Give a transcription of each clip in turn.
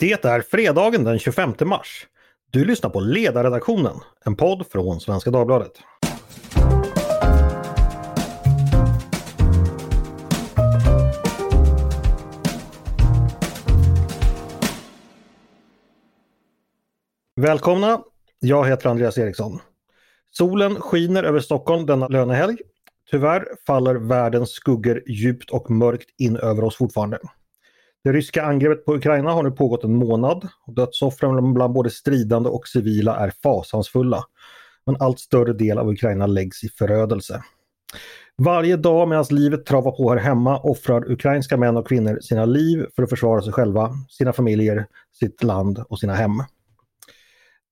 Det är fredagen den 25 mars. Du lyssnar på Ledarredaktionen, en podd från Svenska Dagbladet. Välkomna! Jag heter Andreas Eriksson. Solen skiner över Stockholm denna lönehelg. Tyvärr faller världens skuggor djupt och mörkt in över oss fortfarande. Det ryska angreppet på Ukraina har nu pågått en månad. Dödsoffren bland både stridande och civila är fasansfulla. En allt större del av Ukraina läggs i förödelse. Varje dag medan livet travar på här hemma offrar ukrainska män och kvinnor sina liv för att försvara sig själva, sina familjer, sitt land och sina hem.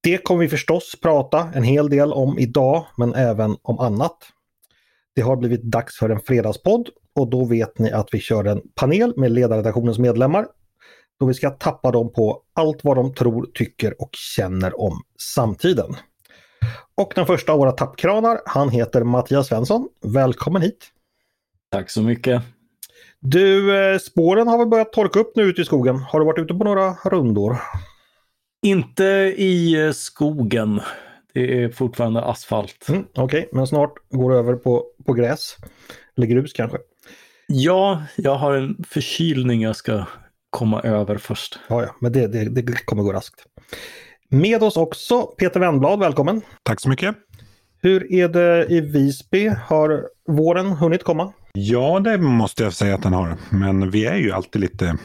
Det kommer vi förstås prata en hel del om idag, men även om annat. Det har blivit dags för en fredagspodd och då vet ni att vi kör en panel med ledarredaktionens medlemmar. Då vi ska tappa dem på allt vad de tror, tycker och känner om samtiden. Och den första av våra tappkranar, han heter Mattias Svensson. Välkommen hit! Tack så mycket! Du, eh, spåren har väl börjat torka upp nu ute i skogen. Har du varit ute på några rundor? Inte i eh, skogen. Det är fortfarande asfalt. Mm, Okej, okay. men snart går det över på, på gräs. Eller grus kanske? Ja, jag har en förkylning jag ska komma över först. Ja, ja men det, det, det kommer gå raskt. Med oss också Peter Wennblad, välkommen! Tack så mycket! Hur är det i Visby? Har våren hunnit komma? Ja, det måste jag säga att den har. Men vi är ju alltid lite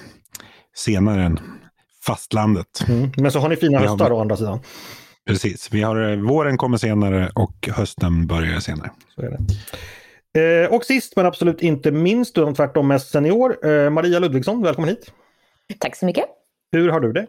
senare än fastlandet. Mm. Men så har ni fina höstar å andra sidan? Precis, vi har, våren kommer senare och hösten börjar senare. Så är det. Eh, och sist men absolut inte minst, utan tvärtom mest senior, eh, Maria Ludvigsson, välkommen hit! Tack så mycket! Hur har du det?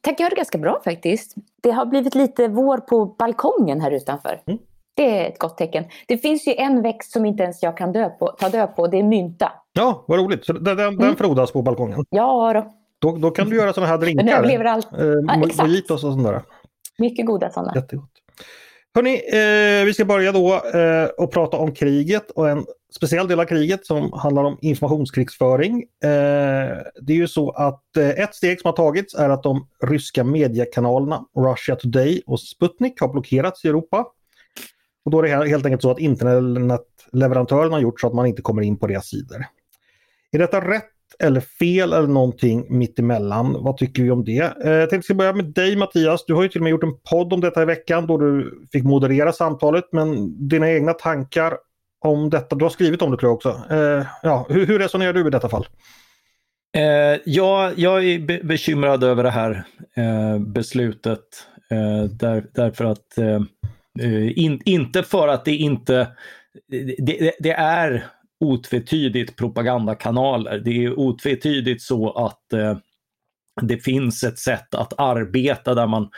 Tack, jag har det ganska bra faktiskt. Det har blivit lite vår på balkongen här utanför. Mm. Det är ett gott tecken. Det finns ju en växt som inte ens jag kan dö på, ta död på, det är mynta. Ja, vad roligt! Så den, den, mm. den frodas på balkongen? Ja då. Då, då kan du göra sådana här drinkar. Överlever allt. Eh, mojitos och sånt där. Mycket goda sådana. Jättegott. Hörni, eh, vi ska börja då eh, och prata om kriget och en speciell del av kriget som handlar om informationskrigsföring. Eh, det är ju så att eh, ett steg som har tagits är att de ryska mediekanalerna Russia Today och Sputnik har blockerats i Europa. Och då är det helt enkelt så att internetleverantörerna har gjort så att man inte kommer in på deras sidor. Är detta rätt eller fel eller någonting mittemellan. Vad tycker vi om det? Eh, jag tänkte ska börja med dig Mattias. Du har ju till och med gjort en podd om detta i veckan då du fick moderera samtalet. Men dina egna tankar om detta, du har skrivit om det tror jag också. Eh, ja, hur, hur resonerar du i detta fall? Eh, ja, jag är be bekymrad över det här eh, beslutet. Eh, där, därför att, eh, eh in, inte för att det inte, det, det är otvetydigt propagandakanaler. Det är otvetydigt så att eh, det finns ett sätt att arbeta där man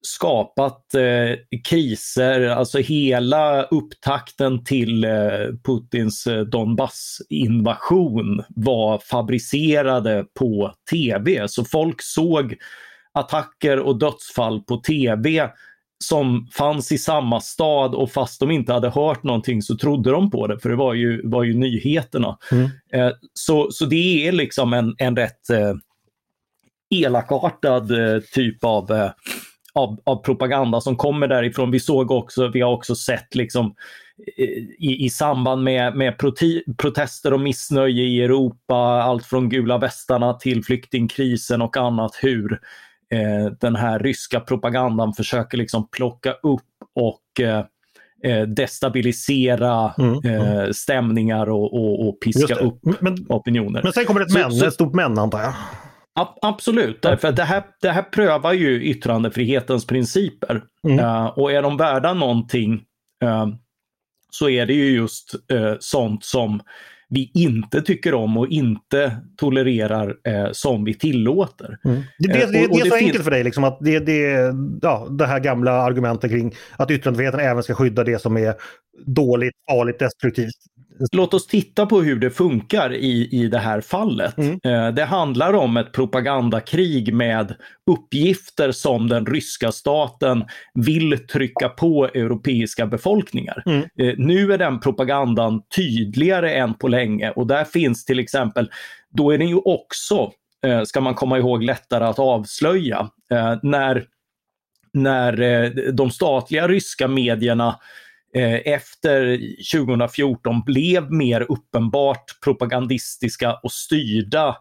skapat eh, kriser, alltså hela upptakten till eh, Putins eh, Donbass-invasion var fabricerade på tv. Så folk såg attacker och dödsfall på tv som fanns i samma stad och fast de inte hade hört någonting så trodde de på det för det var ju, var ju nyheterna. Mm. Eh, så, så det är liksom en, en rätt eh, elakartad eh, typ av, eh, av, av, propaganda som kommer därifrån. Vi såg också, vi har också sett liksom eh, i, i samband med, med proti, protester och missnöje i Europa, allt från gula västarna till flyktingkrisen och annat, hur eh, den här ryska propagandan försöker liksom plocka upp och eh, eh destabilisera mm, mm. Eh, stämningar och, och, och piska upp men, opinioner. Men sen kommer det ett men, så, ett stort men antar jag. Absolut, därför att det här, det här prövar ju yttrandefrihetens principer. Mm. Uh, och är de värda någonting uh, så är det ju just uh, sånt som vi inte tycker om och inte tolererar eh, som vi tillåter. Mm. Det, det, det, det, är så enkelt för dig, liksom, att det, det, ja, det här gamla argumentet kring att yttrandefriheten även ska skydda det som är dåligt, farligt, destruktivt. Låt oss titta på hur det funkar i, i det här fallet. Mm. Eh, det handlar om ett propagandakrig med uppgifter som den ryska staten vill trycka på europeiska befolkningar. Mm. Eh, nu är den propagandan tydligare än på länge och där finns till exempel, då är den ju också eh, ska man komma ihåg, lättare att avslöja. När när de statliga ryska medierna efter 2014 blev mer uppenbart propagandistiska och styrda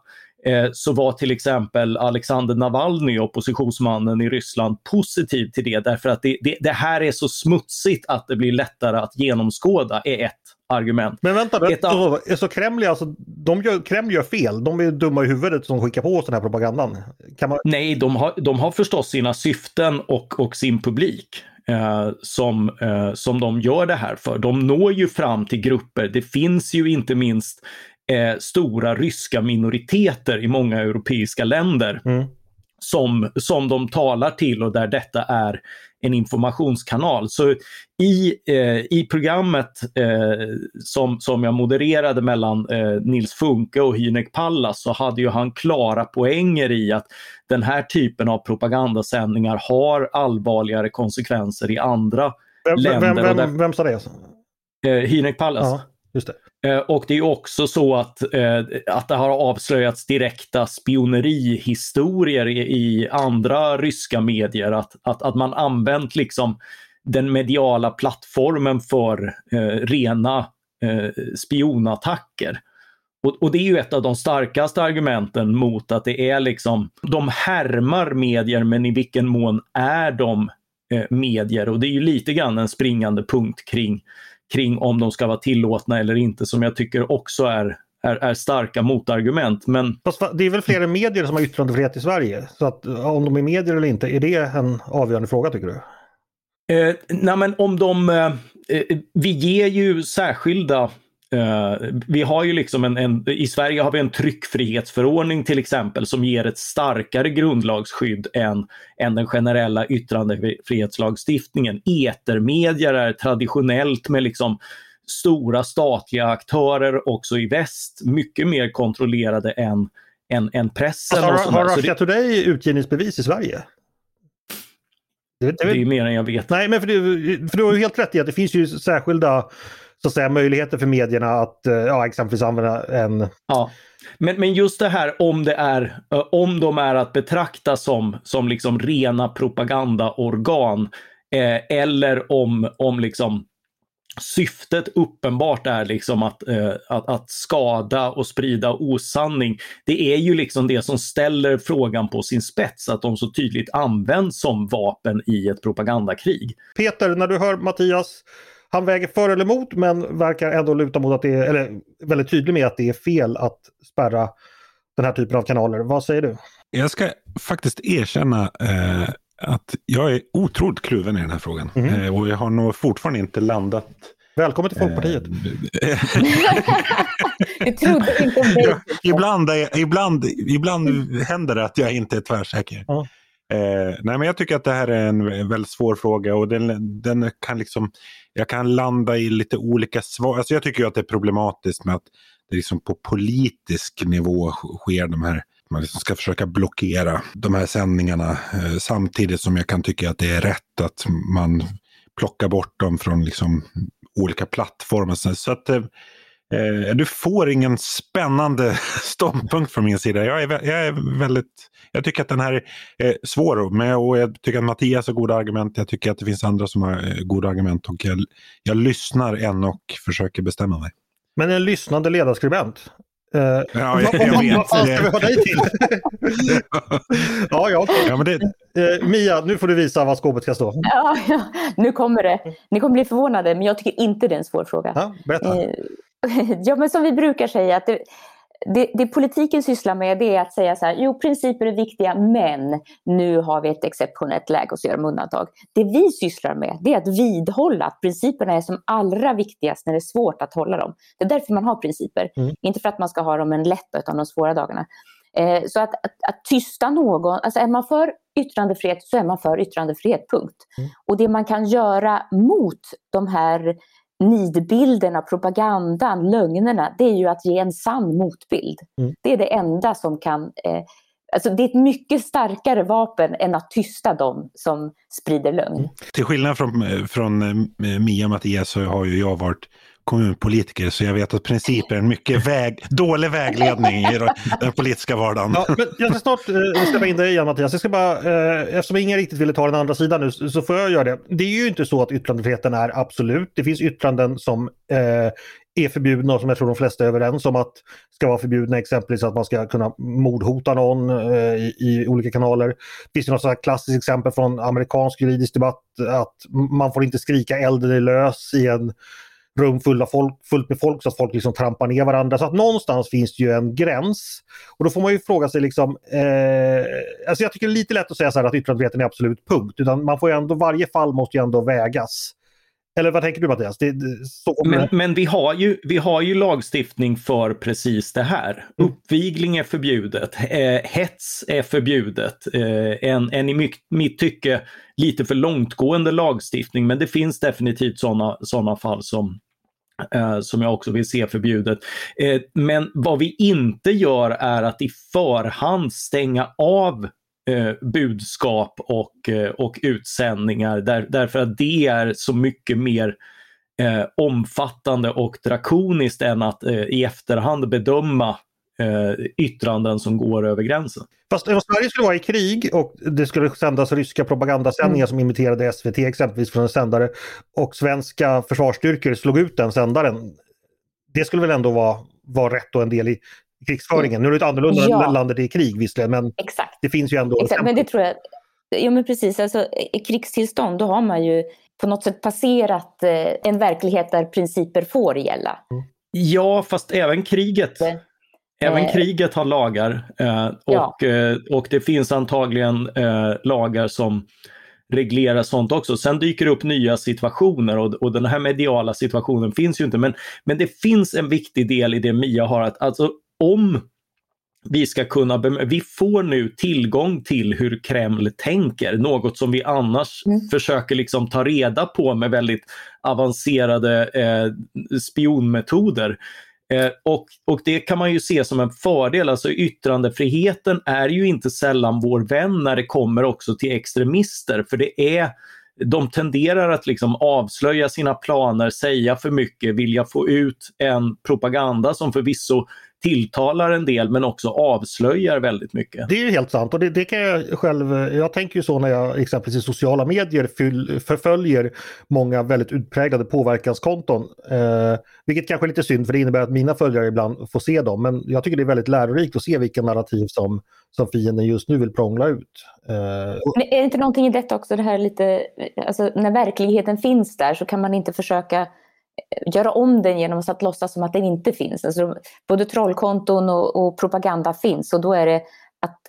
eh, så var till exempel Alexander Navalny, oppositionsmannen i Ryssland, positiv till det därför att det, det, det här är så smutsigt att det blir lättare att genomskåda, är ett argument. Men vänta, Ett så, så Kreml, alltså, de gör, Kreml gör fel? De är dumma i huvudet som skickar på oss den här propagandan? Man... Nej, de har, de har förstås sina syften och, och sin publik. Eh, som, eh, som de gör det här för. De når ju fram till grupper. Det finns ju inte minst eh, stora ryska minoriteter i många europeiska länder. Mm. Som, som de talar till och där detta är en informationskanal. Så i, eh, i programmet eh, som, som jag modererade mellan eh, Nils Funke och Hynek Pallas så hade ju han klara poänger i att den här typen av propagandasändningar har allvarligare konsekvenser i andra vem, länder. Vem, vem, vem, sa det? Eh, Hynek Pallas. Ja, just det. Eh, och det är också så att, eh, att det har avslöjats direkta spionerihistorier i, i andra ryska medier. Att, att, att man använt liksom den mediala plattformen för eh, rena eh, spionattacker. Och, och, det är ju ett av de starkaste argumenten mot att det är liksom, de härmar medier men i vilken mån är de eh, medier? Och det är ju lite grann en springande punkt kring kring om de ska vara tillåtna eller inte som jag tycker också är, är, är starka motargument. Men... Fast det är väl flera medier som har yttrandefrihet i Sverige? Så att om de är medier eller inte, är det en avgörande fråga tycker du? Eh, nej men om de, eh, eh vi ger ju särskilda Uh, vi har ju liksom en, en, i Sverige har vi en tryckfrihetsförordning till exempel som ger ett starkare grundlagsskydd än, än den generella yttrandefrihetslagstiftningen. Etermedier är traditionellt med liksom stora statliga aktörer också i väst mycket mer kontrollerade än, än, än pressen. Alltså, har har Russia Today utgivningsbevis i Sverige? Det, det, det är mer än jag vet. Nej, men för, du, för du har ju helt rätt i att det finns ju särskilda så att säga, möjligheter för medierna att eh, ja, exempelvis använda en... Ja. Men, men just det här om det är, eh, om de är att betrakta som, som liksom rena propagandaorgan eh, eller om, om liksom syftet uppenbart är liksom att, eh, att, att, skada och sprida osanning. Det är ju liksom det som ställer frågan på sin spets, att de så tydligt används som vapen i ett propagandakrig. Peter, när du hör Mattias han väger för eller emot men verkar ändå luta mot att det är, eller väldigt tydlig med att det är fel att spärra den här typen av kanaler. Vad säger du? Jag ska faktiskt erkänna eh, att jag är otroligt kluven i den här frågan. Mm. Eh, och jag har nog fortfarande inte landat Välkommen till Folkpartiet. du trodde inte om dig. ibland, ibland, ibland händer det att jag inte är tvärsäker. Ja. Eh, nej, men jag tycker att det här är en väldigt svår fråga och den, den kan liksom, jag kan landa i lite olika svar. Alltså jag tycker att det är problematiskt med att det liksom på politisk nivå sker de här man liksom ska försöka blockera de här sändningarna eh, samtidigt som jag kan tycka att det är rätt att man plockar bort dem från liksom olika plattformar. Så att, eh, Eh, du får ingen spännande ståndpunkt från min sida. Jag är, jag är väldigt... Jag tycker att den här är svår med och jag tycker att Mattias har goda argument. Jag tycker att det finns andra som har eh, goda argument och jag, jag lyssnar än och försöker bestämma mig. Men en lyssnande ledarskribent? Uh, ja, jag, jag vet. Vad fan ska vi ha dig till? ja, ja. ja men det... Uh, Mia, nu får du visa vad skåpet ska stå. Ja, ja, nu kommer det. Ni kommer bli förvånade, men jag tycker inte det är en svår fråga. Ja, berätta. Uh, ja, men som vi brukar säga, att det, det, det, politiken sysslar med det är att säga så här, jo principer är viktiga men nu har vi ett exceptionellt läge och så gör de undantag. Det vi sysslar med det är att vidhålla att principerna är som allra viktigast när det är svårt att hålla dem. Det är därför man har principer, mm. inte för att man ska ha dem en lätta utan de svåra dagarna. Eh, så att, att, att, tysta någon, alltså är man för yttrandefrihet så är man för yttrandefrihet, punkt. Mm. Och det man kan göra mot de här nidbilderna, propagandan, lögnerna, det är ju att ge en sann motbild. Mm. Det är det enda som kan eh, Alltså det är ett mycket starkare vapen än att tysta dem som sprider lögn. Mm. Till skillnad från, från eh, Mia och Mattias så har ju jag varit kommunpolitiker så jag vet att principer är en mycket väg, dålig vägledning i den politiska vardagen. Ja, men jag ska snart eh, släppa in dig igen Mattias. Jag ska bara, eh, eftersom ingen riktigt ville ta den andra sidan nu så får jag göra det. Det är ju inte så att yttrandefriheten är absolut. Det finns yttranden som eh, är förbjudna och som jag tror de flesta är överens om att ska vara förbjudna. Exempelvis att man ska kunna mordhota någon eh, i, i, olika kanaler. Det finns ju något klassiskt exempel från amerikansk juridisk debatt att man får inte skrika elden är lös i en rum full av folk, fullt med folk så att folk liksom trampar ner varandra. Så att någonstans finns det ju en gräns. Och då får man ju fråga sig liksom, eh, alltså jag tycker det är lite lätt att säga så här att yttrandefriheten är absolut punkt. Utan man får ändå, varje fall måste ju ändå vägas. Eller vad tänker du Mattias? Det, det, men, men vi, har ju, vi har ju lagstiftning för precis det här. Mm. Uppvigling är förbjudet, eh, hets är förbjudet. Eh, en, en i mitt, mitt tycke lite för långtgående lagstiftning men det finns definitivt sådana såna fall som, Eh, som jag också vill se förbjudet. Eh, men vad vi inte gör är att i förhand stänga av eh, budskap och, eh, och utsändningar där, därför att det är så mycket mer eh, omfattande och drakoniskt än att eh, i efterhand bedöma eh, yttranden som går över gränsen. Fast om Sverige skulle vara i krig och det skulle sändas ryska propagandasändningar mm. som imiterade SVT exempelvis från en sändare och svenska försvarsstyrkor slog ut den sändaren. Det skulle väl ändå vara, vara rätt och en del i krigsföringen. Nu är det ett annorlunda ja. land det är krig visserligen men Exakt. det finns ju ändå... Exakt, men det tror jag. Jo men precis, alltså, i krigstillstånd då har man ju på något sätt passerat eh, en verklighet där principer får gälla. Mm. Ja, fast även kriget. Även eh, kriget har lagar eh, och, ja. Eh, och det finns antagligen lagar som reglerar sånt också. Sen dyker det upp nya situationer och, och den här mediala situationen finns ju inte. Men, men det finns en viktig del i det Mia har att alltså om vi ska kunna, vi får nu tillgång till hur Kreml tänker, något som vi annars mm. försöker liksom ta reda på med väldigt avancerade eh, spionmetoder. Eh, och, och det kan man ju se som en fördel, alltså yttrandefriheten är ju inte sällan vår vän när det kommer också till extremister, för det är de tenderar att liksom avslöja sina planer, säga för mycket, vilja få ut en propaganda som förvisso tilltalar en del men också avslöjar väldigt mycket. Det är ju helt sant och det, det, kan jag själv, jag tänker ju så när jag exempelvis i sociala medier fyll, förföljer många väldigt utpräglade påverkanskonton. Eh, vilket kanske är lite synd för det innebär att mina följare ibland får se dem men jag tycker det är väldigt lärorikt att se vilka narrativ som, som fienden just nu vill prångla ut. Eh, och... är det inte någonting i detta också, det här lite, alltså när verkligheten finns där så kan man inte försöka göra om den genom att låtsas som att den inte finns. Alltså, både trollkonton och, och, propaganda finns och då är det att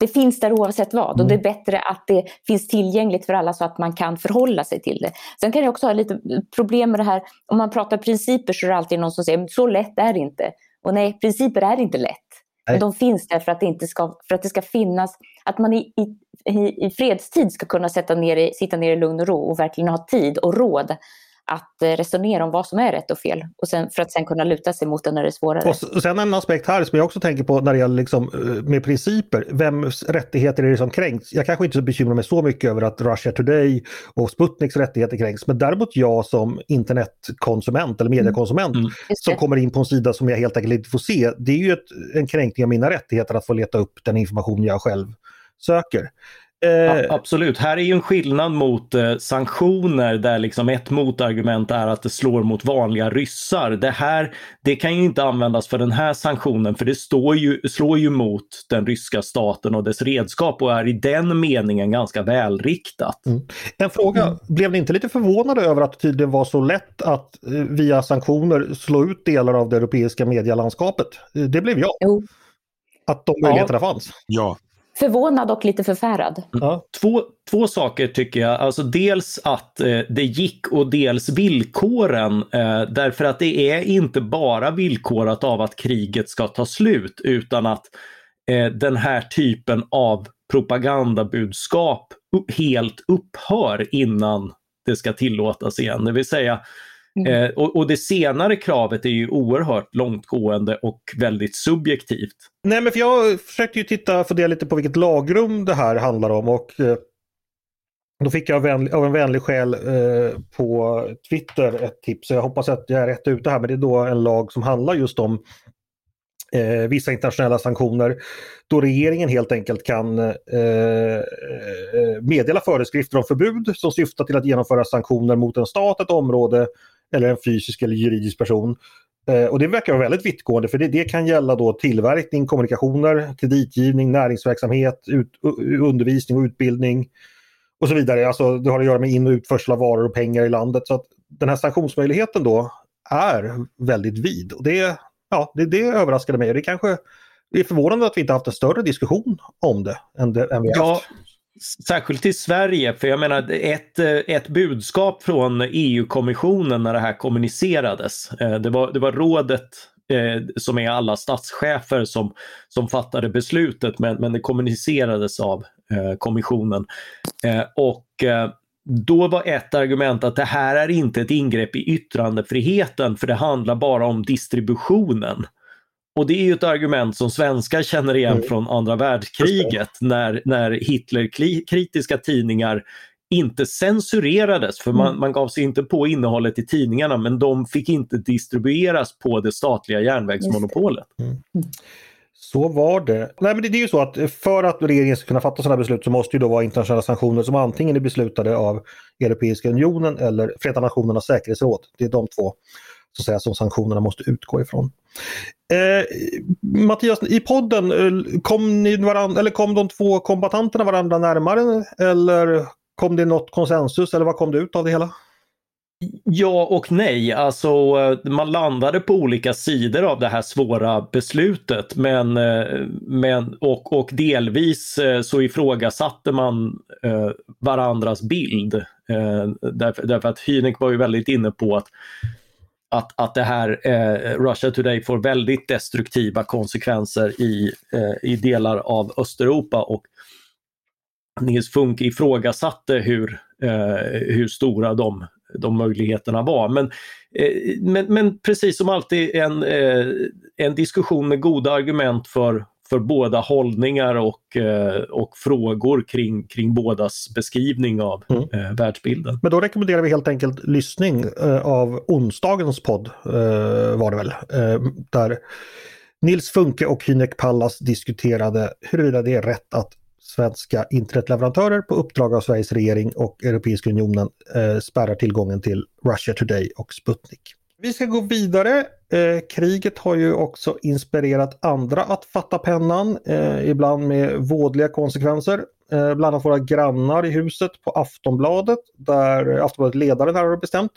det finns där oavsett vad mm. och det är bättre att det finns tillgängligt för alla så att man kan förhålla sig till det. Sen kan jag också ha lite problem med det här, om man pratar principer så är det alltid någon som säger så lätt är det inte. Och nej, principer är inte lätt. Men de finns där för att det, inte ska, för att det ska finnas, att man i, i, i fredstid ska kunna sätta ner, sitta ner i lugn och ro och verkligen ha tid och råd att eh, resonera om vad som är rätt och fel och sen, för att sen kunna luta sig mot det när det är svårare. Och sen en aspekt här som jag också tänker på när det gäller liksom, eh, med principer. Vems rättigheter är det som kränks? Jag kanske inte bekymrar mig så mycket över att Russia Today och Sputniks rättigheter kränks. Men däremot jag som internetkonsument eller mediekonsument mm. som kommer in på en sida som jag helt enkelt inte får se. Det är ju ett, en kränkning av mina rättigheter att få leta upp den information jag själv söker. Eh, absolut, här är ju en skillnad mot eh, sanktioner där liksom ett motargument är att det slår mot vanliga ryssar. Det här det kan ju inte användas för den här sanktionen för det står ju, slår ju mot den ryska staten och dess redskap och är i den meningen ganska välriktat. Mm. En fråga, mm. blev ni inte lite förvånade över att det tydligen var så lätt att eh, via sanktioner slå ut delar av det europeiska medielandskapet? Eh, det blev jag. Jo. Att de möjligheterna ja. fanns. Ja, förvånad och lite förfärad. Ja, två, två saker tycker jag. Alltså dels att eh, det gick och dels villkoren. Eh, därför att det är inte bara villkorat av att kriget ska ta slut utan att eh, den här typen av propagandabudskap helt upphör innan det ska tillåtas igen. Det vill säga Mm. Eh, och, och, det senare kravet är ju oerhört långtgående och väldigt subjektivt. Nej men för jag försökte ju titta, fundera lite på vilket lagrum det här handlar om och eh, Då fick jag av en, av en vänlig själ eh, på Twitter ett tips. Jag hoppas att jag är rätt ute här men det är då en lag som handlar just om eh, vissa internationella sanktioner då regeringen helt enkelt kan eh, eh, meddela föreskrifter om förbud som syftar till att genomföra sanktioner mot en stat, ett område eller en fysisk eller juridisk person. Eh, och det verkar vara väldigt vittgående för det, det, kan gälla då tillverkning, kommunikationer, kreditgivning, näringsverksamhet, ut, undervisning och utbildning och så vidare. Alltså det har att göra med in och utförsel av varor och pengar i landet. Så att den här sanktionsmöjligheten då är väldigt vid. Och det, ja, det, det överraskade mig. Det kanske det är förvånande att vi inte haft en större diskussion om det än, det, än vi ja, haft. Särskilt i Sverige, för jag menar ett, eh, ett budskap från EU-kommissionen när det här kommunicerades. Eh, det var, det var rådet eh, som är alla statschefer som, som fattade beslutet men, men det kommunicerades av kommissionen. och då var ett argument att det här är inte ett ingrepp i yttrandefriheten för det handlar bara om distributionen. Och det är ju ett argument som svenskar känner igen mm. från andra världskriget när, när Hitlerkritiska tidningar inte censurerades för man, mm. man gav sig inte på innehållet i tidningarna men de fick inte distribueras på det statliga järnvägsmonopolet. Mm. Så var det. Nej men det, det, är ju så att för att regeringen ska kunna fatta sådana beslut så måste det då vara internationella sanktioner som antingen är beslutade av Europeiska unionen eller Förenta nationernas säkerhetsråd. Det är de två så att säga, som sanktionerna måste utgå ifrån. Eh, Mattias, i podden, eh, kom, ni varandra, eller kom de två kombatanterna varandra närmare eller kom det något konsensus eller vad kom det ut av det hela? Ja och nej, alltså eh, man landade på olika sidor av det här svåra beslutet men, eh, men, och, och delvis så ifrågasatte man varandras bild. Därför, därför att Hynek var ju väldigt inne på att att, att det här eh, Russia Today får väldigt destruktiva konsekvenser i, eh, i delar av Östeuropa och Nils Funk ifrågasatte hur, eh, hur stora de, de möjligheterna var. Men, eh, men, men precis som alltid en, eh, en diskussion med goda argument för, för båda hållningar och, eh, och frågor kring, kring bådas beskrivning av mm. eh, världsbilden. Men då rekommenderar vi helt enkelt lyssning eh, av onsdagens podd eh, var det väl. Där Nils Funke och Hynek Pallas diskuterade huruvida det är rätt att svenska internetleverantörer på uppdrag av Sveriges regering och Europeiska unionen eh, spärrar tillgången till Russia Today och Sputnik. Vi ska gå vidare. Eh, kriget har ju också inspirerat andra att fatta pennan, eh, ibland med vådliga konsekvenser. Eh, bland annat våra grannar i huset på Aftonbladet, där Aftonbladet ledaren här har bestämt.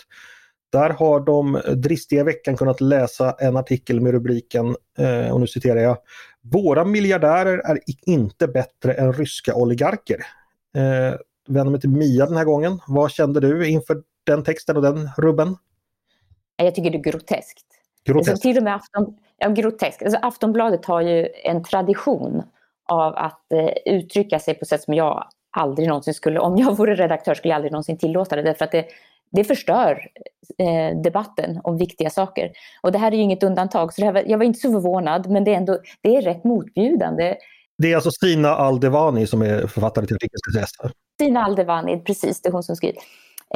Där har de dristiga i veckan kunnat läsa en artikel med rubriken, eh, och nu citerar jag, Våra miljardärer är inte bättre än ryska oligarker. Eh, vänder mig till Mia den här gången. Vad kände du inför den texten och den rubben? Jag tycker det är groteskt. Groteskt? Alltså, till och med Afton, ja, groteskt. Alltså, Aftonbladet har ju en tradition av att eh, uttrycka sig på sätt som jag aldrig någonsin skulle, om jag vore redaktör skulle jag aldrig någonsin tillåta det. Därför att det, det förstör eh, debatten om viktiga saker. Och det här är ju inget undantag. Så det här, jag var inte så förvånad men det är ändå det är rätt motbjudande. Det är alltså Stina Aldevani som är författare till artikeln. Stina Aldevani, precis, det är hon som skriver.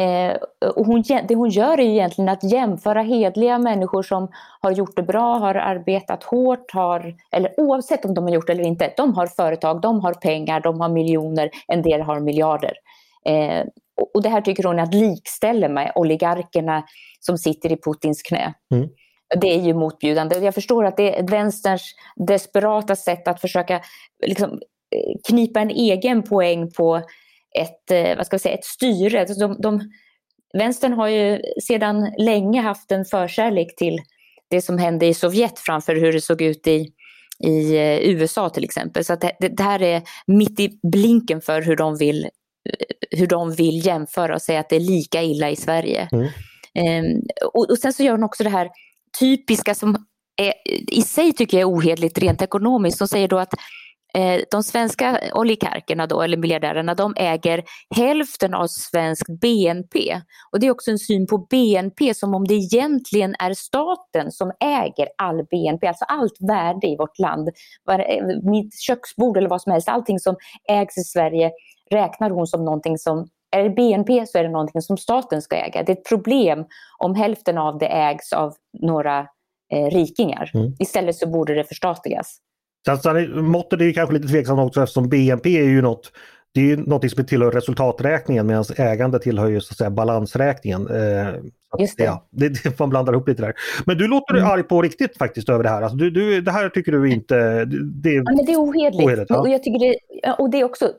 Eh, och hon, det hon gör är egentligen att jämföra hedliga människor som har gjort det bra, har arbetat hårt, har, eller oavsett om de har gjort det eller inte, de har företag, de har pengar, de har miljoner, en del har miljarder. Eh, och det här tycker hon är att likställa med oligarkerna som sitter i Putins knä. Mm. Det är ju motbjudande. Jag förstår att det är vänsterns desperata sätt att försöka liksom, eh, knipa en egen poäng på ett, eh, vad ska vi säga, ett styre. Alltså de, de, vänstern har ju sedan länge haft en förkärlek till det som hände i Sovjet framför hur det såg ut i, i eh, USA till exempel. Så det, det, här är mitt i blinken för hur de vill, eh, hur de vill jämföra och säga att det är lika illa i Sverige. Mm. Um, och, och, sen så gör hon också det här typiska som är, i sig tycker jag är ohederligt rent ekonomiskt. De säger då att de svenska oligarkerna då, eller miljardärerna, de äger hälften av svensk BNP. Och det är också en syn på BNP som om det egentligen är staten som äger all BNP, alltså allt värde i vårt land. Mitt köksbord eller vad som helst, allting som ägs i Sverige räknar hon som någonting som är det BNP så är det någonting som staten ska äga. Det är ett problem om hälften av det ägs av några eh, rikingar. Mm. Istället så borde det förstatligas. Måttet är kanske lite tveksamt också eftersom BNP är ju något det är något som tillhör resultaträkningen medan ägande tillhör ju så att säga balansräkningen. Eh, Just det. Ja, det, det. Man blandar ihop lite där. Men du låter mm. arg på riktigt faktiskt över det här. Alltså, du, du, det här tycker du inte... Det, ja, men det är ohederligt. ohederligt ja. och, jag tycker det, och det är också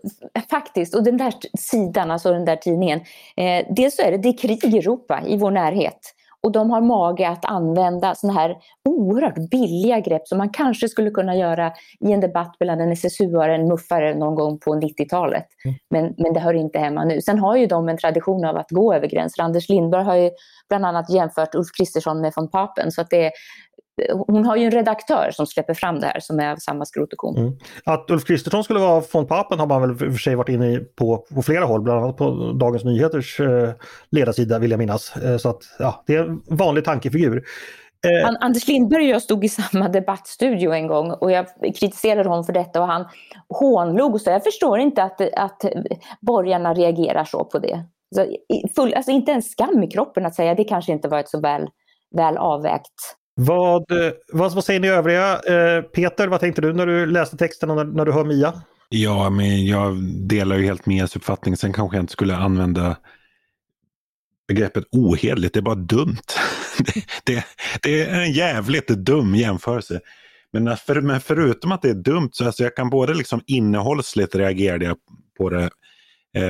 faktiskt, och den där sidan, alltså den där tidningen. Eh, dels så är det, det är krig i Europa, i vår närhet. Och de har mage att använda sådana här oerhört billiga grepp som man kanske skulle kunna göra i en debatt mellan en SSU-are och en muffare någon gång på 90-talet. Mm. Men, men det hör inte hemma nu. Sen har ju de en tradition av att gå över gränser. Anders Lindberg har ju bland annat jämfört Ulf Kristersson med von Papen. Så att det, hon har ju en redaktör som släpper fram det här som är av samma skrot och korn. Mm. Att Ulf Kristersson skulle vara von Papen har man väl för sig varit inne på på flera håll, bland annat på Dagens Nyheters eh, ledarsida vill jag minnas. Eh, så att ja, det är en vanlig tankefigur. Eh. Anders Lindberg och jag stod i samma debattstudio en gång och jag kritiserade honom för detta och han hånlog och sa jag förstår inte att, att borgarna reagerar så på det. Så, full, alltså inte en skam i kroppen att säga det kanske inte var ett så väl, väl avvägt vad, vad, vad säger ni övriga? Eh, Peter, vad tänkte du när du läste texten och när, när du hör Mia? Ja, men jag delar ju helt Mias uppfattning. Sen kanske jag inte skulle använda begreppet ohederligt. Det är bara dumt. Det, det, det är en jävligt dum jämförelse. Men, för, men förutom att det är dumt så alltså jag kan både liksom innehållsligt reagera på det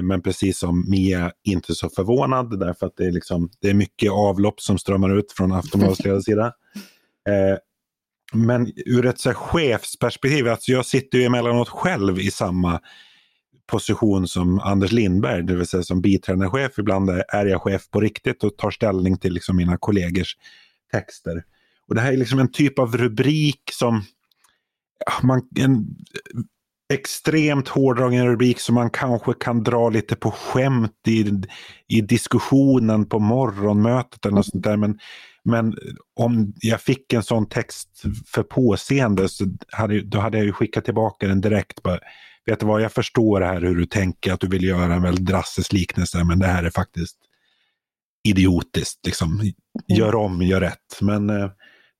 men precis som Mia, inte så förvånad därför att det är, liksom, det är mycket avlopp som strömmar ut från Aftonbladets ledarsida. Eh, men ur ett så här, chefsperspektiv, alltså jag sitter ju emellanåt själv i samma position som Anders Lindberg, det vill säga som biträdande chef. Ibland är jag chef på riktigt och tar ställning till liksom mina kollegors texter. Och Det här är liksom en typ av rubrik som man, en extremt hårdragen rubrik som man kanske kan dra lite på skämt i, i diskussionen på morgonmötet eller något sånt där. Men, men om jag fick en sån text för påseende så hade, då hade jag ju skickat tillbaka den direkt. Bara, Vet du vad, jag förstår här hur du tänker, att du vill göra en väldigt drastisk liknelse, men det här är faktiskt idiotiskt. Liksom. Gör om, gör rätt. Men eh,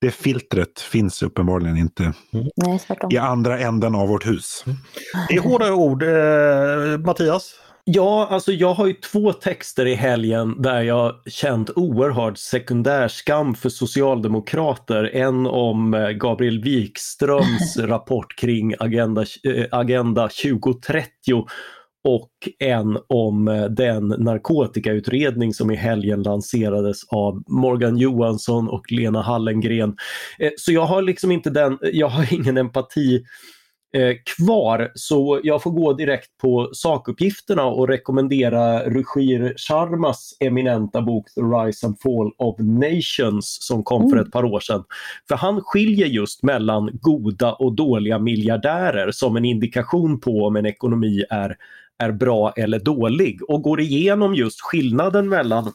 det filtret finns uppenbarligen inte mm. Nej, i andra änden av vårt hus. Det är hårda ord. Eh, Mattias? Ja, alltså jag har ju två texter i helgen där jag känt oerhörd sekundärskam för socialdemokrater. En om eh, Gabriel Wikströms rapport kring Agenda, äh, Agenda 2030 och en om eh, den narkotikautredning som i helgen lanserades av Morgan Johansson och Lena Hallengren. Eh, så jag har liksom inte den, jag har ingen empati eh, kvar så jag får gå direkt på sakuppgifterna och rekommendera Ruchir Sharmas eminenta bok The Rise and Fall of Nations som kom mm. för ett par år sedan. För han skiljer just mellan goda och dåliga miljardärer som en indikation på om en ekonomi är är bra eller dålig och går igenom just skillnaden mellan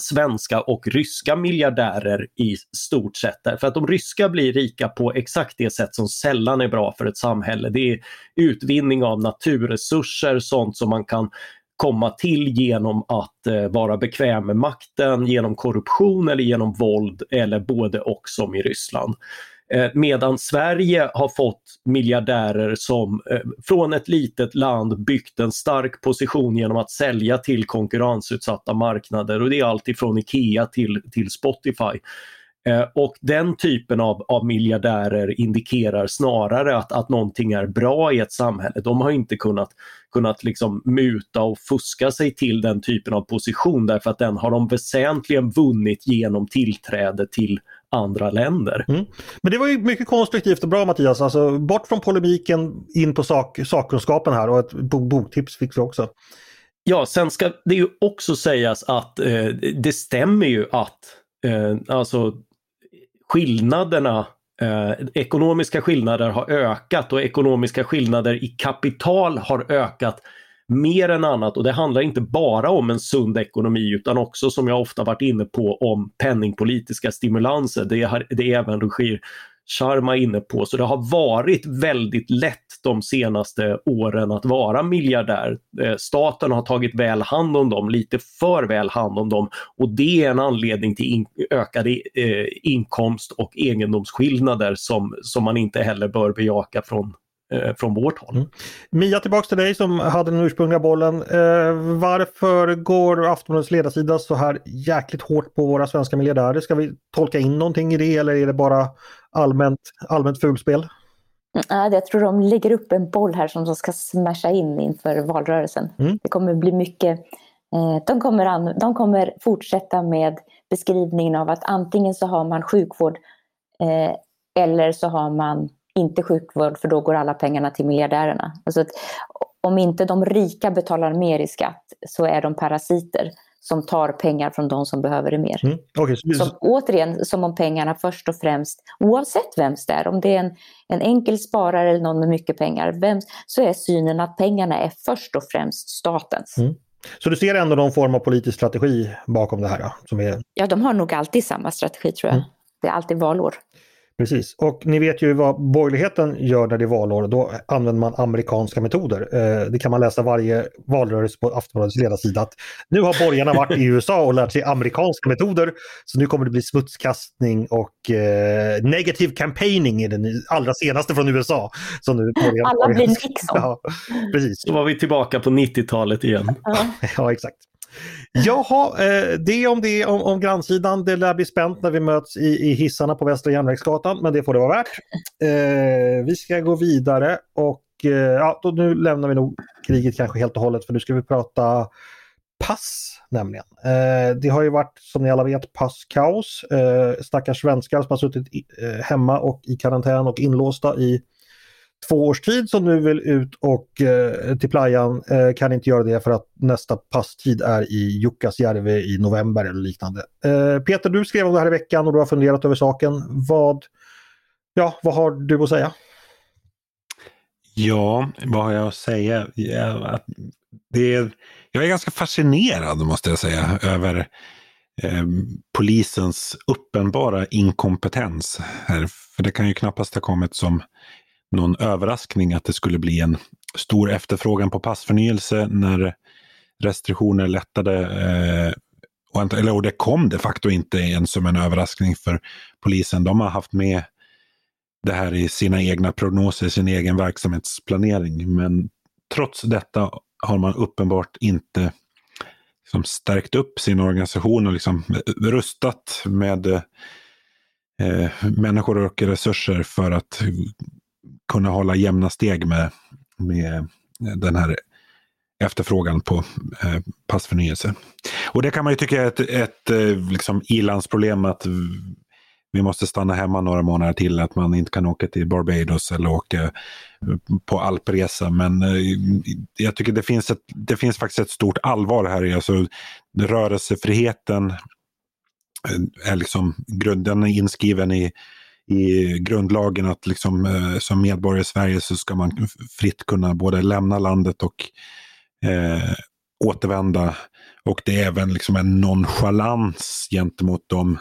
svenska och ryska miljardärer i stort sett. Därför att de ryska blir rika på exakt det sätt som sällan är bra för ett samhälle. Det är utvinning av naturresurser, sånt som man kan komma till genom att eh, vara bekväm med makten, genom korruption eller genom våld eller både och som i Ryssland. Eh, medan Sverige har fått miljardärer som eh, från ett litet land byggt en stark position genom att sälja till konkurrensutsatta marknader och det är allt ifrån IKEA till, till Spotify. Eh, och den typen av, av miljardärer indikerar snarare att, att någonting är bra i ett samhälle. De har inte kunnat, kunnat liksom muta och fuska sig till den typen av position därför att den har de väsentligen vunnit genom tillträde till andra länder. Mm. Men det var ju mycket konstruktivt och bra Mattias, alltså bort från polemiken in på sak, sakkunskapen här och ett boktips fick vi också. Ja, sen ska det ju också sägas att eh, det stämmer ju att eh, alltså skillnaderna Eh, ekonomiska skillnader har ökat och ekonomiska skillnader i kapital har ökat mer än annat och det handlar inte bara om en sund ekonomi utan också som jag ofta varit inne på om penningpolitiska stimulanser. Det är, det är även Rushir Sharma inne på. Så det har varit väldigt lätt de senaste åren att vara miljardär. Eh, staten har tagit väl hand om dem, lite för väl hand om dem och det är en anledning till in ökade eh, inkomst och egendomsskillnader som, som man inte heller bör bejaka från från vårt håll. Mm. Mia, tillbaks till dig som hade den ursprungliga bollen. Eh, varför går Aftonbladets ledarsida så här jäkligt hårt på våra svenska miljardärer? Ska vi tolka in någonting i det eller är det bara allmänt, allmänt fulspel? Jag tror de lägger upp en boll här som de ska smasha in inför valrörelsen. Mm. Det kommer bli mycket eh, de kommer, de kommer fortsätta med beskrivningen av att antingen så har man sjukvård eh, eller så har man inte sjukvård för då går alla pengarna till miljardärerna. Alltså om inte de rika betalar mer i skatt så är de parasiter som tar pengar från de som behöver det mer. Mm. Okay, så... som, återigen, som om pengarna först och främst, oavsett vems det är, om det är en, en enkel sparare eller någon med mycket pengar, vem, så är synen att pengarna är först och främst statens. Mm. Så du ser ändå någon form av politisk strategi bakom det här? Då, som är... Ja, de har nog alltid samma strategi tror jag. Mm. Det är alltid valår. Precis, och ni vet ju vad borgerligheten gör när det är valår. Då använder man amerikanska metoder. Eh, det kan man läsa varje valrörelse på Aftonbladets ledarsida. Att nu har borgarna varit i USA och lärt sig amerikanska metoder. Så nu kommer det bli smutskastning och eh, negative campaigning i den allra senaste från USA. Så nu Alla blir Nixon. Ja, precis. Så var vi tillbaka på 90-talet igen. ja, exakt. Jaha, eh, det om det om, om grannsidan. Det lär bli spänt när vi möts i, i hissarna på Västra Järnvägsgatan, men det får det vara värt. Eh, vi ska gå vidare och eh, ja, då, nu lämnar vi nog kriget kanske helt och hållet för nu ska vi prata pass nämligen. Eh, det har ju varit som ni alla vet passkaos. Eh, stackars svenskar som har suttit i, eh, hemma och i karantän och inlåsta i två års tid som nu vill ut och eh, till playan eh, kan inte göra det för att nästa passtid är i Jukkasjärvi i november eller liknande. Eh, Peter, du skrev om det här i veckan och du har funderat över saken. Vad, ja, vad har du att säga? Ja, vad har jag att säga? Ja, det är, jag är ganska fascinerad måste jag säga över eh, polisens uppenbara inkompetens. Här. För det kan ju knappast ha kommit som någon överraskning att det skulle bli en stor efterfrågan på passförnyelse när restriktioner lättade. Eh, och, eller, och det kom de facto inte ens som en överraskning för polisen. De har haft med det här i sina egna prognoser, sin egen verksamhetsplanering. Men trots detta har man uppenbart inte liksom stärkt upp sin organisation och liksom rustat med eh, människor och resurser för att kunna hålla jämna steg med, med den här efterfrågan på eh, passförnyelse. Och det kan man ju tycka är ett, ett eh, liksom ilandsproblem att vi måste stanna hemma några månader till, att man inte kan åka till Barbados eller åka eh, på alpresa. Men eh, jag tycker det finns, ett, det finns faktiskt ett stort allvar här. Alltså, rörelsefriheten eh, är liksom, grunden är inskriven i i grundlagen att liksom, eh, som medborgare i Sverige så ska man fritt kunna både lämna landet och eh, återvända. Och det är även liksom en nonchalans gentemot dem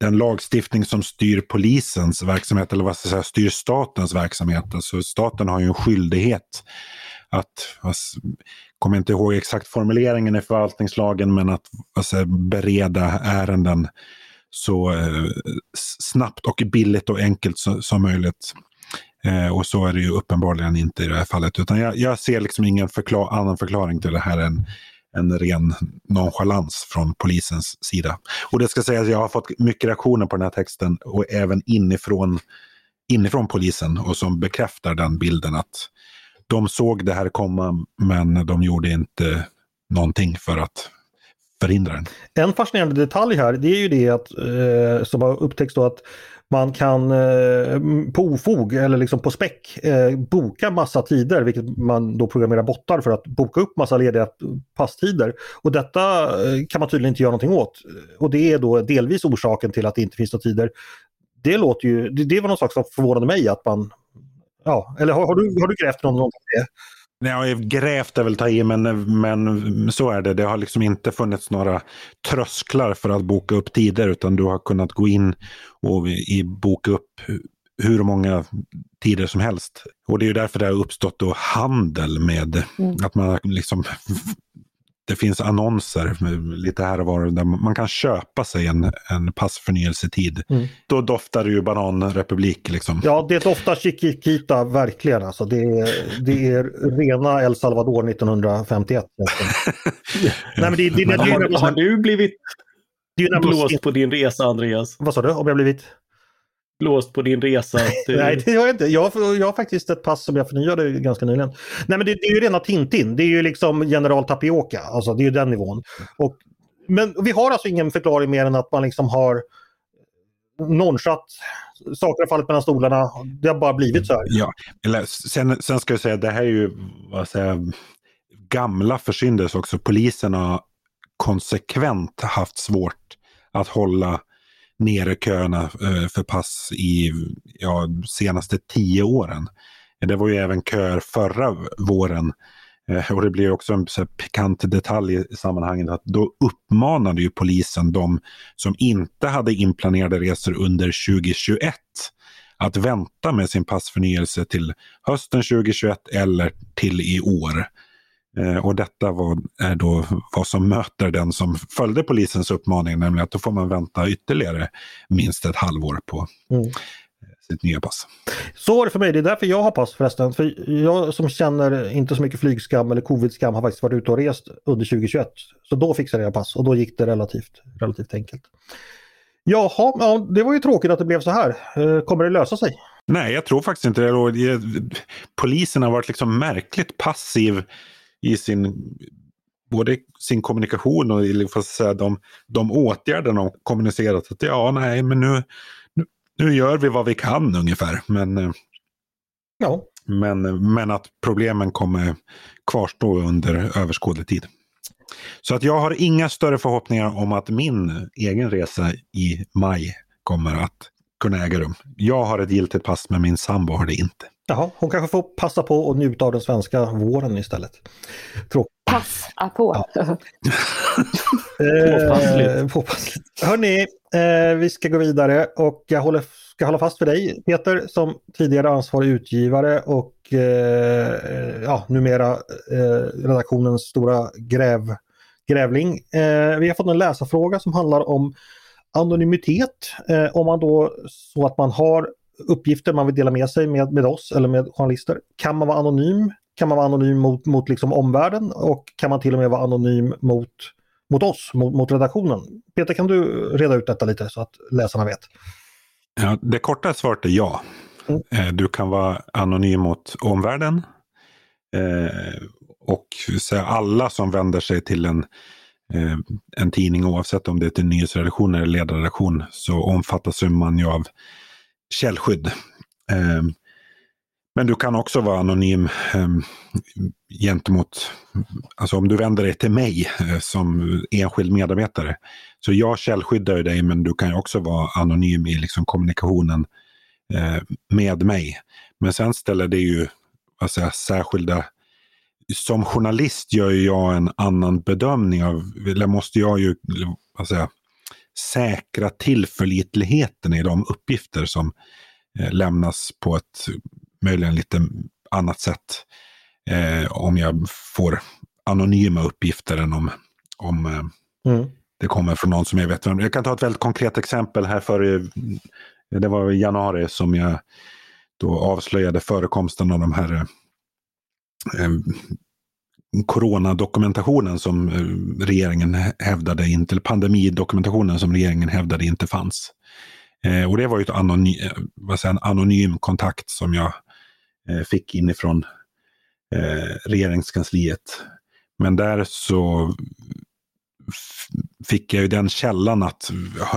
den lagstiftning som styr polisens verksamhet, eller vad ska jag säga, styr statens verksamhet. Alltså staten har ju en skyldighet att, alltså, kommer inte ihåg exakt formuleringen i förvaltningslagen, men att alltså, bereda ärenden så eh, snabbt och billigt och enkelt så, som möjligt. Eh, och så är det ju uppenbarligen inte i det här fallet. Utan jag, jag ser liksom ingen förklar annan förklaring till det här än en ren nonchalans från polisens sida. Och det ska sägas att jag har fått mycket reaktioner på den här texten och även inifrån, inifrån polisen och som bekräftar den bilden att de såg det här komma men de gjorde inte någonting för att förhindra den. En fascinerande detalj här det är ju det att, eh, som har upptäckts då att man kan eh, på ofog eller liksom på späck eh, boka massa tider, vilket man då programmerar bottar för att boka upp massa lediga passtider. Och detta eh, kan man tydligen inte göra någonting åt. Och det är då delvis orsaken till att det inte finns några tider. Det låter ju, det, det var någon sak som förvånade mig att man, ja, eller har, har du, har du grävt någon, någonting det? Ja, grävt är väl ta i, men, men så är det. Det har liksom inte funnits några trösklar för att boka upp tider, utan du har kunnat gå in och i, boka upp hur många tider som helst. Och det är ju därför det har uppstått då handel med mm. att man liksom det finns annonser lite här och var där man kan köpa sig en, en passförnyelsetid. Mm. Då doftar det ju bananrepublik. Liksom. Ja, det doftar Chiquita verkligen. Alltså, det, är, det är rena El Salvador 1951. Nej, men det, det, det, har, har du blivit blåst på din resa, Andreas? Vad sa du? Om jag blivit? Blåst på din resa? Du... Nej, det har jag inte. Jag, jag har faktiskt ett pass som jag förnyade ganska nyligen. Nej, men det, det är ju rena Tintin. Det är ju liksom general Tapioca. Alltså det är ju den nivån. Och, men vi har alltså ingen förklaring mer än att man liksom har nonchatt saker har fallit mellan stolarna. Det har bara blivit så här. Ja, eller sen, sen ska jag säga det här är ju vad säger, gamla försyndelser också. Polisen har konsekvent haft svårt att hålla nere köerna eh, för pass i ja, senaste tio åren. Det var ju även köer förra våren. Eh, och det blir också en så pikant detalj i sammanhanget att då uppmanade ju polisen de som inte hade inplanerade resor under 2021 att vänta med sin passförnyelse till hösten 2021 eller till i år. Eh, och detta var, är då vad som möter den som följde polisens uppmaning, nämligen att då får man vänta ytterligare minst ett halvår på mm. sitt nya pass. Så är det för mig, det är därför jag har pass förresten. För jag som känner inte så mycket flygskam eller covidskam har faktiskt varit ute och rest under 2021. Så då fixade jag pass och då gick det relativt, relativt enkelt. Jaha, ja, det var ju tråkigt att det blev så här. Eh, kommer det lösa sig? Nej, jag tror faktiskt inte det. Polisen har varit liksom märkligt passiv i sin både sin kommunikation och fast säga, de, de åtgärder de kommunicerat. Att ja, nej, men nu, nu, nu gör vi vad vi kan ungefär. Men, eh, ja. men, men att problemen kommer kvarstå under överskådlig tid. Så att jag har inga större förhoppningar om att min egen resa i maj kommer att kunna äga rum. Jag har ett giltigt pass men min sambo har det inte. Jaha, hon kanske får passa på att njuta av den svenska våren istället. Tråkigt. Passa på! Ja. eh, påpassligt. Hörni, eh, vi ska gå vidare och jag håller, ska hålla fast för dig Peter som tidigare ansvarig utgivare och eh, ja, numera eh, redaktionens stora gräv, grävling. Eh, vi har fått en läsarfråga som handlar om anonymitet. Eh, om man då så att man har uppgifter man vill dela med sig med, med oss eller med journalister. Kan man vara anonym? Kan man vara anonym mot, mot liksom omvärlden och kan man till och med vara anonym mot, mot oss, mot, mot redaktionen? Peter, kan du reda ut detta lite så att läsarna vet? Ja, det korta svaret är ja. Mm. Eh, du kan vara anonym mot omvärlden. Eh, och alla som vänder sig till en, eh, en tidning, oavsett om det är till nyhetsredaktion eller ledarredaktion, så omfattas man ju av källskydd. Ehm, men du kan också vara anonym ehm, gentemot, alltså om du vänder dig till mig eh, som enskild medarbetare. Så jag källskyddar dig men du kan också vara anonym i liksom kommunikationen eh, med mig. Men sen ställer det ju alltså, särskilda som journalist gör jag en annan bedömning av, eller måste jag ju vad säger, säkra tillförlitligheten i de uppgifter som eh, lämnas på ett möjligen lite annat sätt. Eh, om jag får anonyma uppgifter än om, om eh, mm. det kommer från någon som jag vet om. Jag kan ta ett väldigt konkret exempel här för det var i januari som jag då avslöjade förekomsten av de här eh, coronadokumentationen som eh, regeringen hävdade inte, eller pandemidokumentationen som regeringen hävdade inte fanns. Eh, och det var ju ett eh, vad säger, en anonym kontakt som jag eh, fick inifrån eh, regeringskansliet. Men där så fick jag ju den källan att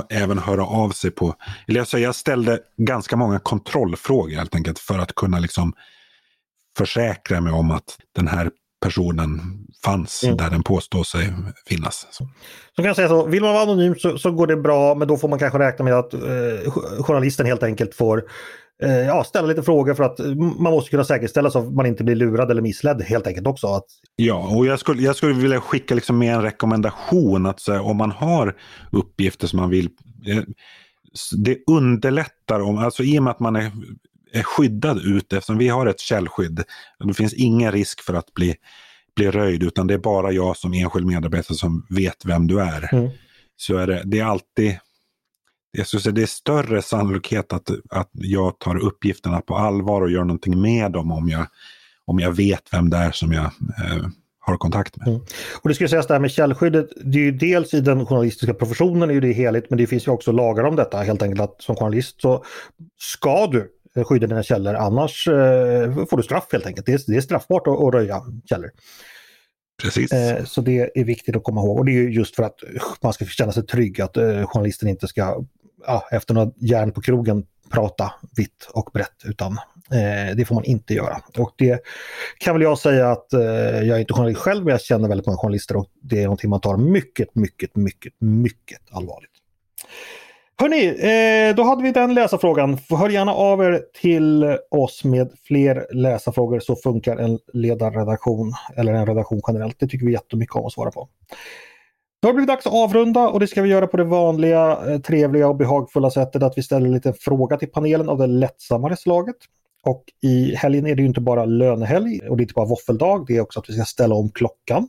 även höra av sig på, eller alltså jag ställde ganska många kontrollfrågor helt enkelt för att kunna liksom försäkra mig om att den här personen fanns mm. där den påstår sig finnas. Så. så kan jag säga så, vill man vara anonym så, så, går det bra men då får man kanske räkna med att eh, journalisten helt enkelt får eh, ja, ställa lite frågor för att man måste kunna säkerställa så att man inte blir lurad eller missledd helt enkelt också. Att... Ja, och jag skulle, jag skulle vilja skicka liksom med en rekommendation att så, om man har uppgifter som man vill eh, det underlättar om, alltså i och med att man är, är skyddad ute, eftersom vi har ett källskydd. Det finns ingen risk för att bli, bli röjd utan det är bara jag som enskild medarbetare som vet vem du är. Mm. Så är det, det är alltid jag skulle säga, det är större sannolikhet att, att jag tar uppgifterna på allvar och gör någonting med dem om jag, om jag vet vem det är som jag eh, har kontakt med. Mm. Och det skulle sägas det här med källskyddet, det är ju dels i den journalistiska professionen är det heligt men det finns ju också lagar om detta helt enkelt att som journalist så ska du skydda dina källor annars eh, får du straff helt enkelt. Det är, det är straffbart att, att röja källor. Precis. Eh, så det är viktigt att komma ihåg och det är just för att man ska känna sig trygg att eh, journalisten inte ska ja, efter några järn på krogen prata vitt och brett utan eh, det får man inte göra. Och det kan väl jag säga att eh, jag är inte journalist själv men jag känner väldigt många journalister och det är någonting man tar mycket, mycket, mycket, mycket allvarligt. Hörni, eh, då hade vi den läsarfrågan. Hör gärna av er till oss med fler läsarfrågor så funkar en ledarredaktion eller en redaktion generellt. Det tycker vi jättemycket om att svara på. Då har det blivit dags att avrunda och det ska vi göra på det vanliga eh, trevliga och behagfulla sättet att vi ställer en liten fråga till panelen av det lättsammare slaget. Och i helgen är det ju inte bara lönehelg och det är inte bara våffeldag, det är också att vi ska ställa om klockan.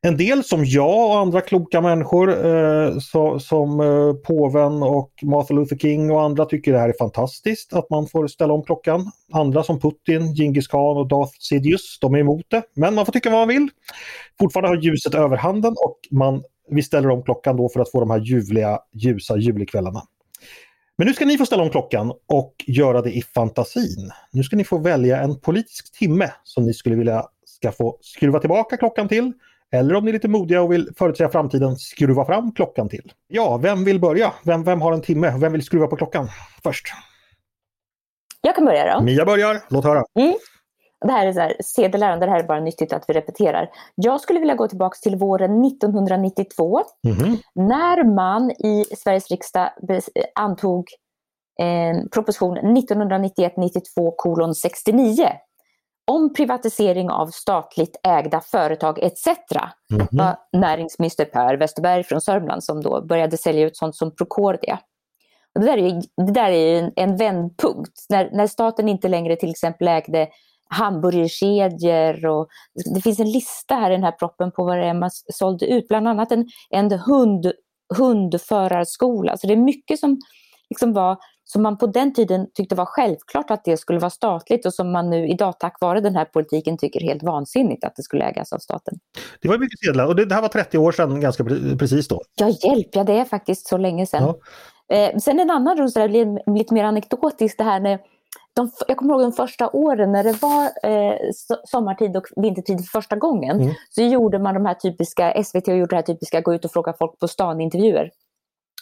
En del som jag och andra kloka människor eh, så, som eh, påven och Martin Luther King och andra tycker det här är fantastiskt att man får ställa om klockan. Andra som Putin, Genghis khan och Darth Sidious, de är emot det. Men man får tycka vad man vill. Fortfarande har ljuset överhanden och man, vi ställer om klockan då för att få de här ljuvliga, ljusa julikvällarna. Men nu ska ni få ställa om klockan och göra det i fantasin. Nu ska ni få välja en politisk timme som ni skulle vilja ska få skruva tillbaka klockan till eller om ni är lite modiga och vill förutsäga framtiden, skruva fram klockan till. Ja, vem vill börja? Vem, vem har en timme? Vem vill skruva på klockan först? Jag kan börja då. Mia börjar, låt höra. Mm. Det här är så här, sedelärande, det här är bara nyttigt att vi repeterar. Jag skulle vilja gå tillbaka till våren 1992 mm. när man i Sveriges riksdag antog eh, proposition 1991-92 kolon 69 om privatisering av statligt ägda företag etc. Mm -hmm. näringsminister Per Westerberg från Sörmland som då började sälja ut sånt som Procordia. Och det där är, det där är en, en vändpunkt, när, när staten inte längre till exempel ägde hamburgerkedjor och det finns en lista här i den här proppen på vad det är man sålde ut, bland annat en, en hund, hundförarskola. Så det är mycket som liksom var som man på den tiden tyckte var självklart att det skulle vara statligt och som man nu idag tack vare den här politiken tycker helt vansinnigt att det skulle ägas av staten. Det var mycket sedlar och det, det här var 30 år sedan ganska precis då. Ja hjälp, ja det är faktiskt så länge sedan. Ja. Eh, sen en annan då, lite mer anekdotisk det här när de, jag kommer ihåg de första åren när det var eh, sommartid och vintertid för första gången. Mm. Så gjorde man de här typiska, SVT gjorde det här typiska gå ut och fråga folk på stan intervjuer.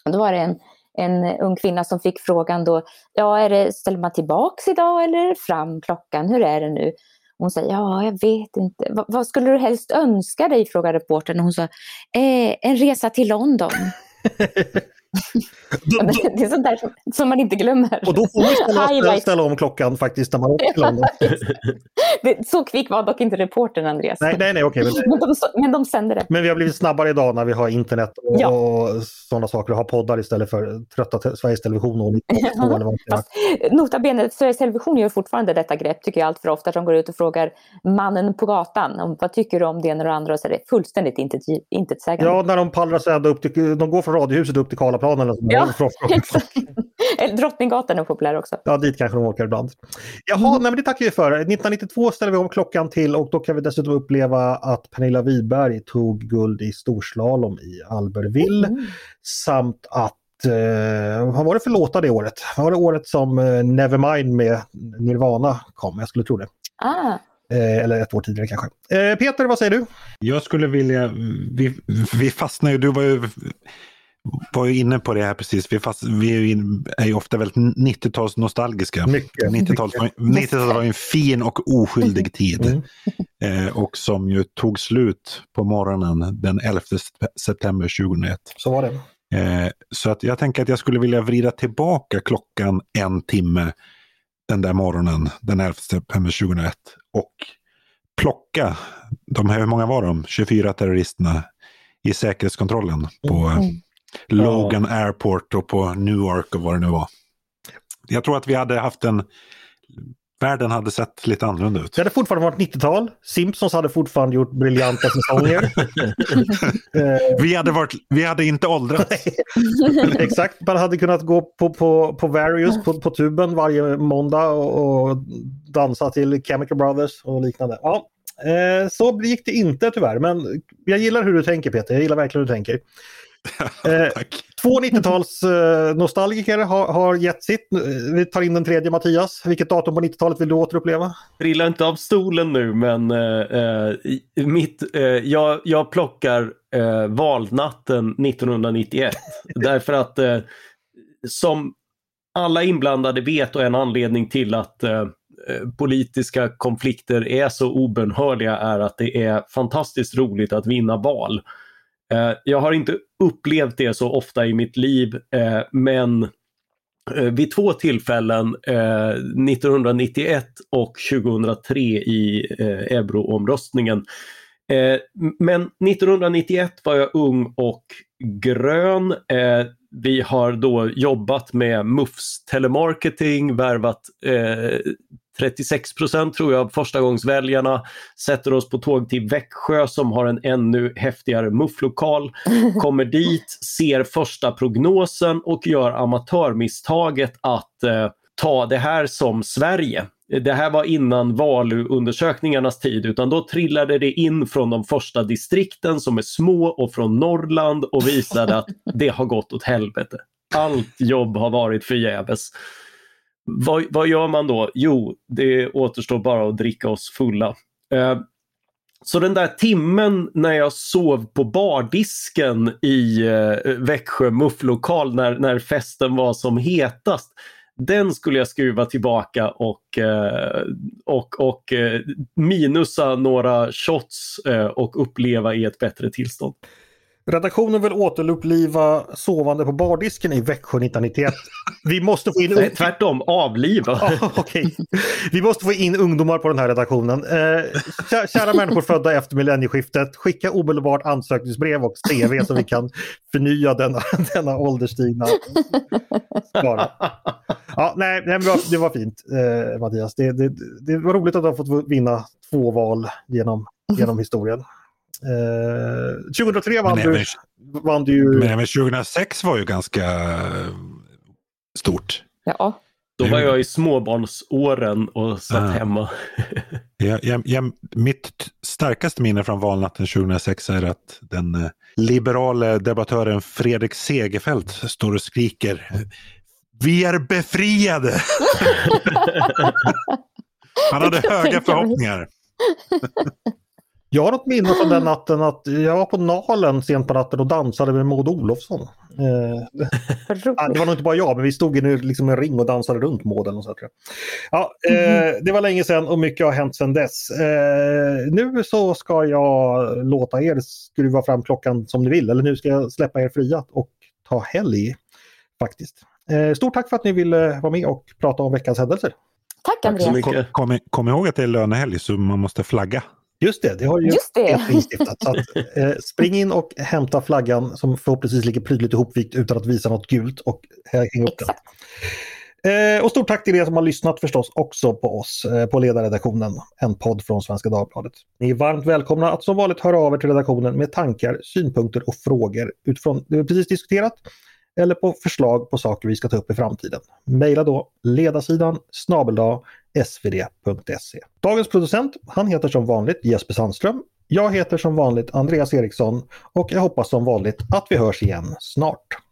Och då var det en en ung kvinna som fick frågan då, ja, är det, ställer man tillbaks idag eller fram klockan? Hur är det nu? Hon säger, ja, jag vet inte. V vad skulle du helst önska dig? frågade reportern. Och hon sa, eh, en resa till London. det är sånt där som, som, man inte glömmer. Och då får man ställa, ställa om klockan faktiskt när man åker till London. det, så kvick var dock inte reportern Andreas. Nej, nej, nej. Okay, men... men, de, men de sänder det. Men vi har blivit snabbare idag när vi har internet och, ja. och sådana saker och har poddar istället för trötta Sveriges Television. Och Fast, nota bene, Sveriges Television gör fortfarande detta grepp tycker jag allt för ofta. De går ut och frågar mannen på gatan om vad tycker du om det ena och det andra och så är det fullständigt intetsägande. Ja, när de pallrar sig ända upp till, de går från Radiohuset upp till Karlaplan eller så. Ja. Drottninggatan är populär också. Ja, dit kanske de åker ibland. Jaha, mm. nej, men det tackar vi för. 1992 ställer vi om klockan till och då kan vi dessutom uppleva att Pernilla Wiberg tog guld i storslalom i Albertville. Mm. Samt att eh, vad var det för låtar det året? Vad var det året som eh, Nevermind med Nirvana kom? Jag skulle tro det. Ah. Eh, eller ett år tidigare kanske. Eh, Peter, vad säger du? Jag skulle vilja, vi, vi fastnar ju, du var ju var ju inne på det här precis. Vi, fast, vi är, ju, ofta väldigt 90-tals nostalgiska. 90-talet var, 90 var en fin och oskyldig tid. Mm. Eh, och som ju tog slut på morgonen den 11 september 2001. Så var det. Eh, så att jag tänker att jag skulle vilja vrida tillbaka klockan en timme den där morgonen den 11 september 2001 och plocka de här, hur många var de? 24 terroristerna i säkerhetskontrollen på mm. Logan ja. Airport och på Newark och vad det nu var. Jag tror att vi hade haft en Världen hade sett lite annorlunda ut. Det hade fortfarande varit 90-tal. Simpsons hade fortfarande gjort briljanta säsonger. vi, hade varit, vi hade inte åldrats. Exakt, man hade kunnat gå på, på, på Various på, på tuben varje måndag och, och dansa till Chemical Brothers och liknande. Ja, eh, så gick det inte tyvärr, men jag gillar hur du tänker Peter. Jag gillar verkligen hur du tänker. Eh, två 90-tals eh, nostalgiker har, har gett sitt. Vi tar in den tredje Mattias. Vilket datum på 90-talet vill du återuppleva? Trilla inte av stolen nu men eh, eh mitt, eh, jag, jag plockar eh, valnatten 1991. därför att eh, som alla inblandade vet och en anledning till att politiska konflikter är så obönhörliga är att det är fantastiskt roligt att vinna val. Eh, jag har inte upplevt det så ofta i mitt liv eh, men eh, vid två tillfällen, 1991 och 2003 i euroomröstningen. Men 1991 var jag ung och grön. Vi har då jobbat med MUFs telemarketing, värvat 36 procent tror jag förstagångsväljarna sätter oss på tåg till Växjö som har en ännu häftigare mufflokal. Kommer dit, ser första prognosen och gör amatörmisstaget att eh, ta det här som Sverige. Det här var innan valundersökningarnas tid utan då trillade det in från de första distrikten som är små och från Norrland och visade att det har gått åt helvete. Allt jobb har varit förgäves. Vad, vad gör man då? Jo, det återstår bara att dricka oss fulla. Eh, så den där timmen när jag sov på bardisken i eh, Växjö mufflokal när, när festen var som hetast. Den skulle jag skruva tillbaka och, eh, och, och eh, minusa några shots eh, och uppleva i ett bättre tillstånd. Redaktionen vill återuppliva sovande på bardisken i Växjö 1991. Vi måste få in... Nej, tvärtom, avliva. ah, okay. Vi måste få in ungdomar på den här redaktionen. Eh, kära människor födda efter millennieskiftet, skicka omedelbart ansökningsbrev och CV så vi kan förnya denna, denna ålderstigna skara. Ja, nej, nej det, var, det var fint eh, Mattias. Det, det, det var roligt att du har fått vinna två val genom, genom historien. Eh, 2003 vann, du, vann du ju... Men även 2006 var ju ganska eh, stort. Ja. Då var jag i småbarnsåren och satt ah. hemma. jag, jag, jag, mitt starkaste minne från valnatten 2006 är att den eh, liberala debattören Fredrik Segerfeldt står och skriker Vi är befriade! Han hade höga förhoppningar. Jag har något minne från den natten att jag var på Nalen sent på natten och dansade med Maud Olofsson. Eh, det var nog inte bara jag, men vi stod i liksom en ring och dansade runt Maud. Och så, tror jag. Ja, eh, det var länge sedan och mycket har hänt sedan dess. Eh, nu så ska jag låta er skruva fram klockan som ni vill, eller nu ska jag släppa er fria och ta helg faktiskt. Eh, stort tack för att ni ville vara med och prata om veckans händelser. Tack Andreas. Kom, kom, kom ihåg att det är lönehelg så man måste flagga. Just det, det har ju Just det. instiftat. Så att, eh, spring in och hämta flaggan som förhoppningsvis ligger prydligt ihopvikt utan att visa något gult och häng upp den. Eh, och stort tack till er som har lyssnat förstås också på oss eh, på ledarredaktionen, en podd från Svenska Dagbladet. Ni är varmt välkomna att som vanligt höra av er till redaktionen med tankar, synpunkter och frågor utifrån det vi precis diskuterat eller på förslag på saker vi ska ta upp i framtiden. Maila då ledarsidan snabeldag svd.se. Dagens producent, han heter som vanligt Jesper Sandström. Jag heter som vanligt Andreas Eriksson och jag hoppas som vanligt att vi hörs igen snart.